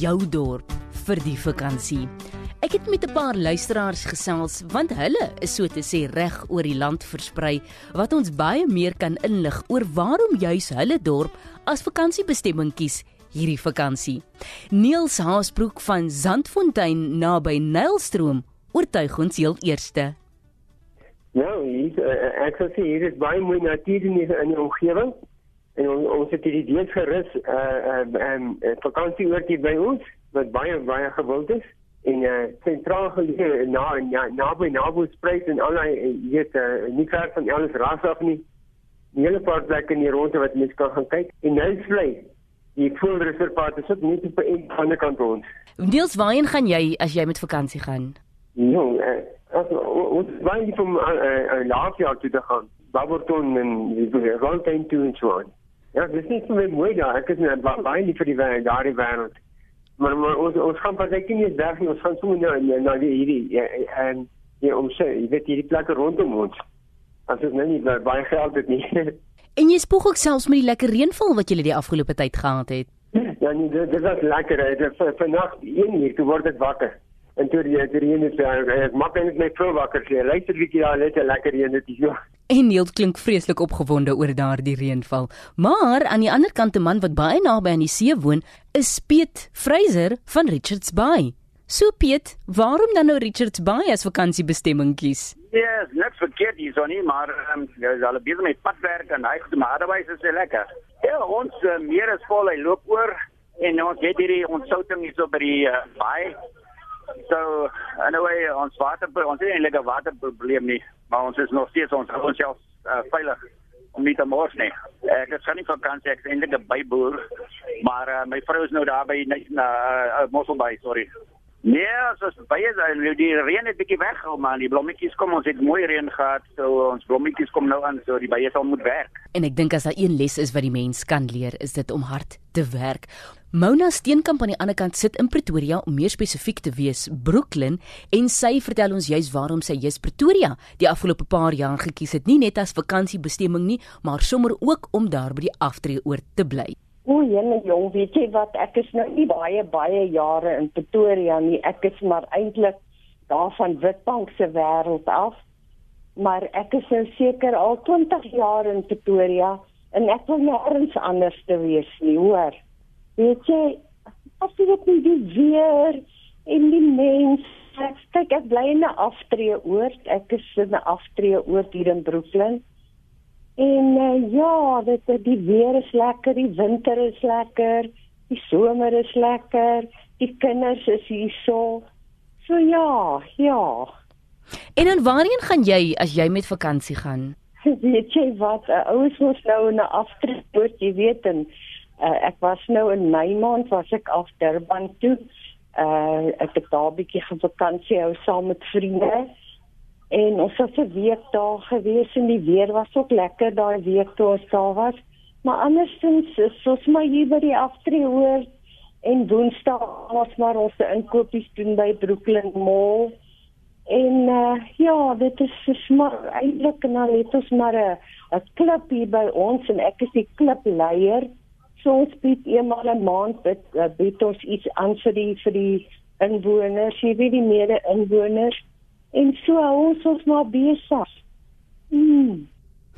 jou dorp vir die vakansie? Ek het met 'n paar luisteraars gesels want hulle is so te sê reg oor die land versprei wat ons baie meer kan inlig oor waarom juis hulle dorp as vakansiebestemming kies hierdie vakansie. Niels Haasbroek van Zandfontein naby Nylstroom oortuig ons heel eerste. Nou, hier, uh, ek sê hier is baie mooi natuur in die, in die omgewing. En on, ons het hierdie deels gerus uh um uh, uh, vakansieoort hier by ons wat baie baie gewild is en uh sentraal geleë na na naby Nabospruit en al die weet uh, nie ver van alles ras af nie. Die hele paar plekke in die ronde wat mense kan gaan kyk en nou vlei die voelreservaat is ook net op 'n ander kant ons. Deels waarheen gaan jy as jy met vakansie gaan? Ja, uh, ons wou net van 'n uh, uh, laafjaar toe te gaan. Barberton en die Rondtuin toe en so aan. Ja, dis nie so mooi daar. Ek is net baie lief vir die wêreld, daardie wêreld. Maar, maar ons ons gaan pas ek nie daar nie. Ons gaan sommer nou na die hierdie ja, en ja, om sê, jy weet hierdie plekke rondom ons. As dit nou nie baie geld het nie. En jy spoeg ook selfs met die lekker reënval wat jy die afgelope tyd gehad het. Ja, nee, dit, dit was lekker. Vanaand 1 uur toe word dit wakker. En toe die die reën is ja, ek maak net my vrou wakker. Sy luister bietjie daar net 'n lekker reën dit is. Ja. En Neil klink vreeslik opgewonde oor daardie reënval. Maar aan die ander kant 'n man wat baie naby aan die see woon, is Piet Fraser van Richards Bay. So Piet, waarom dan nou Richards Bay as vakansiebestemming kies? Ja, yes, niks verkeerd hier so nie, maar ehm um, jy is al besig met padwerk en hy goed maar daarby is dit lekker. Ja, ons uh, meer is vol, hy loop oor en ons het hierdie ontsouting hier so by die uh, baai So anyway, ons water ons het eintlik 'n waterprobleem nie, maar ons is nog steeds ons hou onsself uh, veilig om nie te mors nie. Ek het geen vakansie, ek is eintlik 'n byboer, maar uh, my vrou is nou daar by na uh, Mosselbaai, sorry. Nee, ons baie is, die reën het bietjie weggehou, maar die blommetjies kom, ons het mooi reën gehad, so ons blommetjies kom nou aan, so die baie sal moet werk. En ek dink as daar een les is wat die mens kan leer, is dit om hard te werk. Mona Steenkamp aan die ander kant sit in Pretoria om meer spesifiek te wees, Brooklyn, en sy vertel ons juis waarom sy juis Pretoria die afgelope paar jaar gekies het, nie net as vakansiebestemming nie, maar sommer ook om daar by die aftreeoort te bly. O, jene jong, weet jy wat, ek is nou nie baie baie jare in Pretoria nie. Ek is maar eintlik daar van Witbank se wêreld af. Maar ek is nou seker al 20 jaar in Pretoria en ek wil nêrens anders te wees nie, hoor. Weet jy, as jy dit nie die weer en die mense kyk ek bly in 'n aftreeoord. Ek is in 'n aftreeoord hier in Brooklyn. En uh, ja, dit die weer is lekker, die winter is lekker, die somer is lekker, die kinders is hier so. So ja, ja. En dan waarheen gaan jy as jy met vakansie gaan? weet jy wat, uh, ouers moet nou na aftrek, jy weet en uh, ek was nou in Mei maand was ek af Durban toe. Uh ek het daar 'n bietjie vakansie hou saam met vriende. En ons was 'n week daar gewees en die weer was ook lekker daai week toe ons daar was. Maar andersins is ons maar hier by die aftree hoor en Woensdag ons maar ons inkopies doen by Brooklyn Mall. En uh, ja, dit is smar eintlik en dan het ons maar 'n klub hier by ons en ek is die klubleier. So ons bied eenmal 'n maand bid, uh, bied ons iets aan vir die vir die inwoners, jy weet die mede inwoners en so hou ons ons maar besig. Hmm.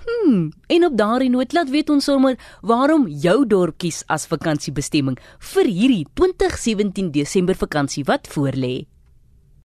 Hmm, en op daardie noot laat weet ons sommer waarom jou dorp kies as vakansiebestemming vir hierdie 2017 Desember vakansie wat voorlê.